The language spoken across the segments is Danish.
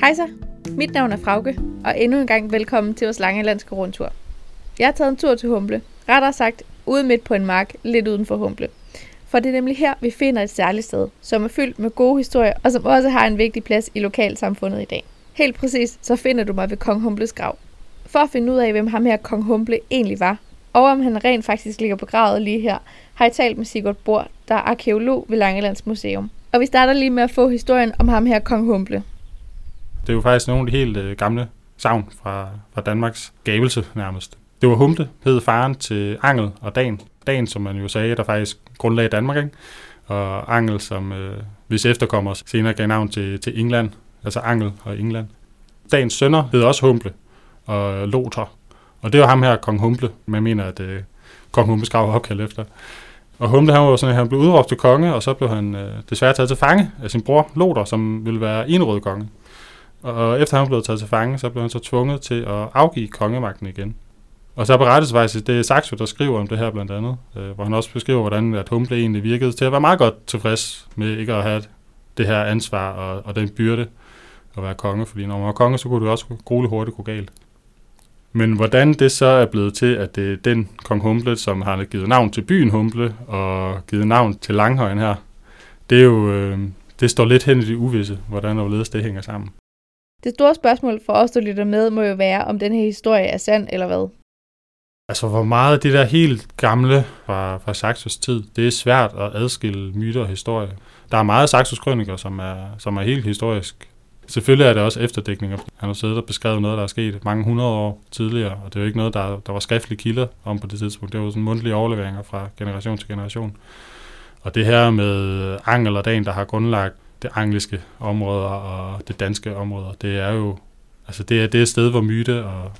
Hej så, mit navn er Frauke, og endnu en gang velkommen til vores langelandske rundtur. Jeg har taget en tur til Humble, rettere sagt ude midt på en mark, lidt uden for Humble. For det er nemlig her, vi finder et særligt sted, som er fyldt med gode historier, og som også har en vigtig plads i lokalsamfundet i dag. Helt præcis, så finder du mig ved Kong Humbles grav. For at finde ud af, hvem ham her Kong Humble egentlig var, og om han rent faktisk ligger begravet lige her, har jeg talt med Sigurd Bor, der er arkeolog ved Langelands Museum. Og vi starter lige med at få historien om ham her Kong Humble. Det er jo faktisk nogle af de helt øh, gamle savn fra, fra Danmarks gavelse nærmest. Det var Humte, hed faren til Angel og Dan. Dan, som man jo sagde, der faktisk grundlagde Danmark, ikke? og Angel, som øh, hvis efterkommer senere gav navn til, til England, altså Angel og England. Dans sønner hed også Humble og Lothar, og det var ham her, kong Humble, man mener, at øh, kong Humble grav var opkaldt efter. Og Humble, han var sådan, at han blev udråbt til konge, og så blev han øh, desværre taget til fange af sin bror Lothar, som ville være enrød konge. Og efter han blev taget til fange, så blev han så tvunget til at afgive kongemagten igen. Og så berettes faktisk, det er Saxo, der skriver om det her blandt andet, øh, hvor han også beskriver, hvordan at Humble egentlig virkede til at være meget godt tilfreds med ikke at have det her ansvar og, og den byrde at være konge, fordi når man var konge, så kunne det også grueligt hurtigt gå galt. Men hvordan det så er blevet til, at det er den kong Humble, som har givet navn til byen Humble og givet navn til Langhøjen her, det er jo, øh, det står lidt hen i det uvisse, hvordan og hvorledes det hænger sammen. Det store spørgsmål for os, der lytter med, må jo være, om den her historie er sand eller hvad. Altså, hvor meget af det der helt gamle fra, fra Saxos tid, det er svært at adskille myter og historie. Der er meget Saxos krøniker, som er, som er helt historisk. Selvfølgelig er det også efterdækninger. Han har siddet og beskrevet noget, der er sket mange hundrede år tidligere, og det er jo ikke noget, der, der var skriftlige kilder om på det tidspunkt. Det var sådan mundtlige overleveringer fra generation til generation. Og det her med Angel og Dan, der har grundlagt det angliske område og det danske område, det er jo altså det er det er et sted, hvor myte og,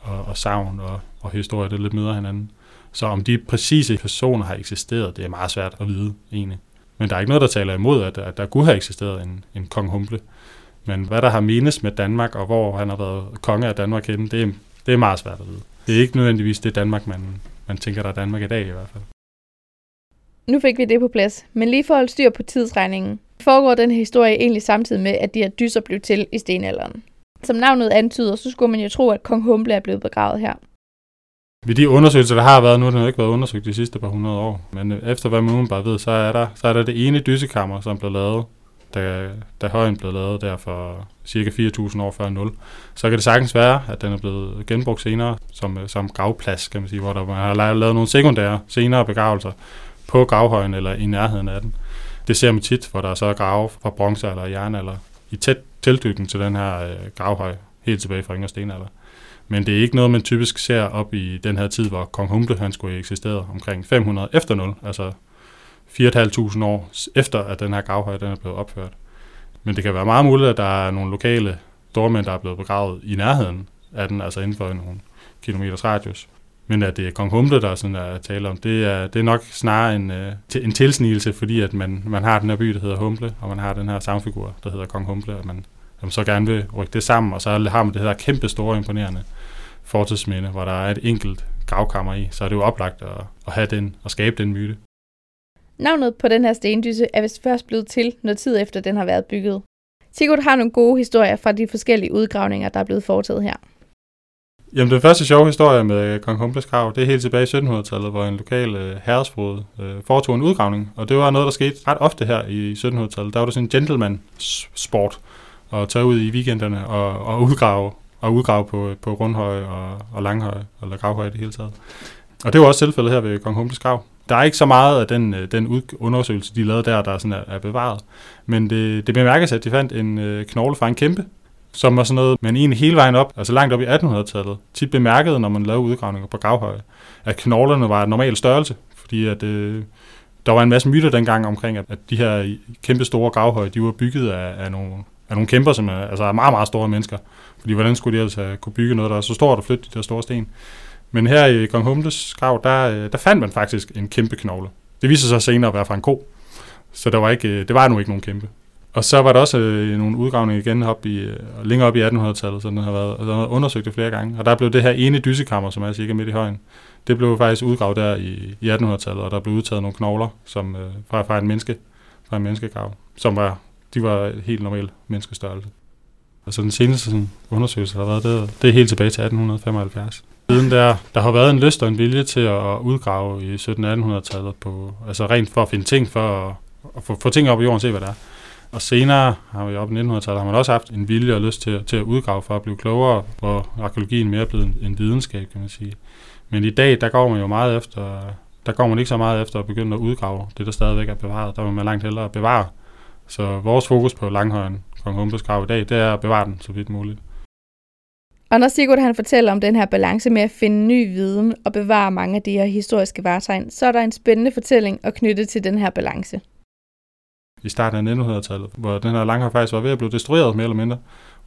og, og savn og, og historie det lidt møder hinanden. Så om de præcise personer har eksisteret, det er meget svært at vide egentlig. Men der er ikke noget, der taler imod, at, at der kunne have eksisteret en, en kong Humble. Men hvad der har menes med Danmark, og hvor han har været konge af Danmark henne, det er, det er meget svært at vide. Det er ikke nødvendigvis det Danmark, man, man tænker, der er Danmark i dag i hvert fald. Nu fik vi det på plads, men lige for at holde styr på tidsregningen, foregår den her historie egentlig samtidig med, at de her dyser blev til i stenalderen. Som navnet antyder, så skulle man jo tro, at kong Humble er blevet begravet her. Ved de undersøgelser, der har været, nu har den jo ikke været undersøgt de sidste par hundrede år, men øh, efter hvad man bare ved, så er der, så er der det ene dysekammer, som blev lavet, da, da højen blev lavet der for cirka 4.000 år før 0. Så kan det sagtens være, at den er blevet genbrugt senere som, øh, som gravplads, kan man sige, hvor der man har lavet nogle sekundære senere begravelser på gravhøjen eller i nærheden af den. Det ser man tit, hvor der så er grave fra bronze eller jernalder i tæt tilknytning til den her øh, gravhøj, helt tilbage fra yngre stenalder. Men det er ikke noget, man typisk ser op i den her tid, hvor kong Humble han skulle eksistere omkring 500 efter 0, altså 4.500 år efter, at den her gravhøj den er blevet opført. Men det kan være meget muligt, at der er nogle lokale stormænd, der er blevet begravet i nærheden af den, altså inden for nogle kilometers radius. Men at det er kong Humle, der sådan er tale om, det er, det er nok snarere en, uh, en tilsnigelse, fordi at man, man har den her by, der hedder Humble, og man har den her samfigur, der hedder kong Humble, og man, man så gerne vil rykke det sammen, og så har man det her kæmpe store imponerende fortidsminde, hvor der er et enkelt gravkammer i, så er det jo oplagt at, at have den og skabe den myte. Navnet på den her stendyse er vist først blevet til, når tid efter den har været bygget. Sigurd har nogle gode historier fra de forskellige udgravninger, der er blevet foretaget her. Jamen, den første sjove historie med Kong Humbles grav, det er helt tilbage i 1700-tallet, hvor en lokal øh, herresfod øh, foretog en udgravning. Og det var noget, der skete ret ofte her i 1700-tallet. Der var det sådan en gentleman-sport at tage ud i weekenderne og, og udgrave, og udgrave på, på Rundhøj og, og Langhøj, eller Gravhøje i det hele taget. Og det var også tilfældet her ved Kong Humbles grav. Der er ikke så meget af den, øh, den undersøgelse, de lavede der, der sådan er, er bevaret. Men det, det bemærkes, at de fandt en øh, knogle fra en kæmpe, som var sådan noget, man egentlig hele vejen op, altså langt op i 1800-tallet, tit bemærkede, når man lavede udgravninger på gravhøje, at knoglerne var en normal størrelse, fordi at, øh, der var en masse myter dengang omkring, at, at de her kæmpe store gravhøje, de var bygget af, af, nogle, af nogle kæmper, som er, altså er meget, meget store mennesker. Fordi hvordan skulle de altså kunne bygge noget, der er så stort og flytte de der store sten? Men her i Kong Humles grav, der, øh, der fandt man faktisk en kæmpe knogle. Det viser sig senere at være fra en ko. Så der var ikke, øh, det var nu ikke nogen kæmpe. Og så var der også øh, nogle udgravninger igen op i, øh, længere op i 1800-tallet, så den har været, den har undersøgt det flere gange. Og der blev det her ene dysekammer, som altså er cirka midt i højen, det blev faktisk udgravet der i, i 1800-tallet, og der blev udtaget nogle knogler som, øh, fra, fra en menneske, fra en menneskegrav, som var, de var helt normal menneskestørrelse. Og så den seneste sådan, undersøgelse, der har været, det, det er helt tilbage til 1875. Siden der, der har været en lyst og en vilje til at udgrave i 1700-1800-tallet, på, altså rent for at finde ting, for at, at få, få ting op i jorden og se, hvad der er. Og senere har vi op i 1900-tallet, har man også haft en vilje og lyst til, til at udgrave for at blive klogere, hvor arkeologien mere er blevet en, en videnskab, kan man sige. Men i dag, der går man jo meget efter, der går man ikke så meget efter at begynde at udgrave det, der stadigvæk er bevaret. Der vil man langt hellere bevare. Så vores fokus på Langhøjen, Kong Humbes grav i dag, det er at bevare den så vidt muligt. Og når Sigurd han fortæller om den her balance med at finde ny viden og bevare mange af de her historiske vartegn, så er der en spændende fortælling at knytte til den her balance. I starten af 1900-tallet, hvor den her langhøj faktisk var ved at blive destrueret mere eller mindre,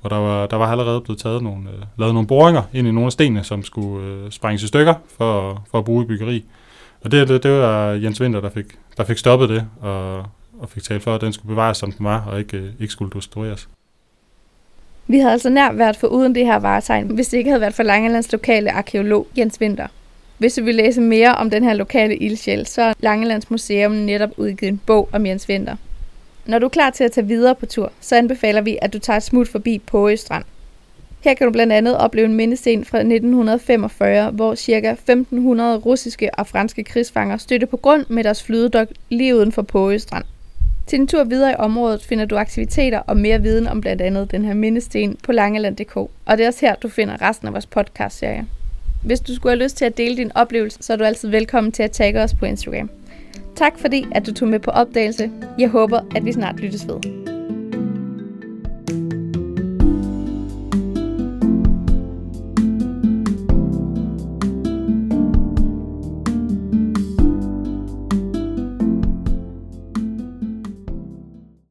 hvor der var, der var allerede blevet taget nogle, øh, lavet nogle boringer ind i nogle af stenene, som skulle øh, sprænges i stykker for, for at bruge i byggeri. Og det, det, det var Jens Winter, der fik, der fik stoppet det, og, og fik talt for, at den skulle bevares, som den var, og ikke, øh, ikke skulle destrueres. Vi havde altså nær været for uden det her varetegn, hvis det ikke havde været for Langelands lokale arkeolog Jens Winter. Hvis du vil læse mere om den her lokale ildsjæl, så har Langelands Museum netop udgivet en bog om Jens Winter. Når du er klar til at tage videre på tur, så anbefaler vi, at du tager et smut forbi på Strand. Her kan du blandt andet opleve en mindesten fra 1945, hvor ca. 1500 russiske og franske krigsfanger støtte på grund med deres flydedok lige uden for Påge Strand. Til en tur videre i området finder du aktiviteter og mere viden om blandt andet den her mindesten på langeland.dk, og det er også her, du finder resten af vores podcast-serie. Hvis du skulle have lyst til at dele din oplevelse, så er du altid velkommen til at tagge os på Instagram. Tak fordi, at du tog med på opdagelse. Jeg håber, at vi snart lyttes ved.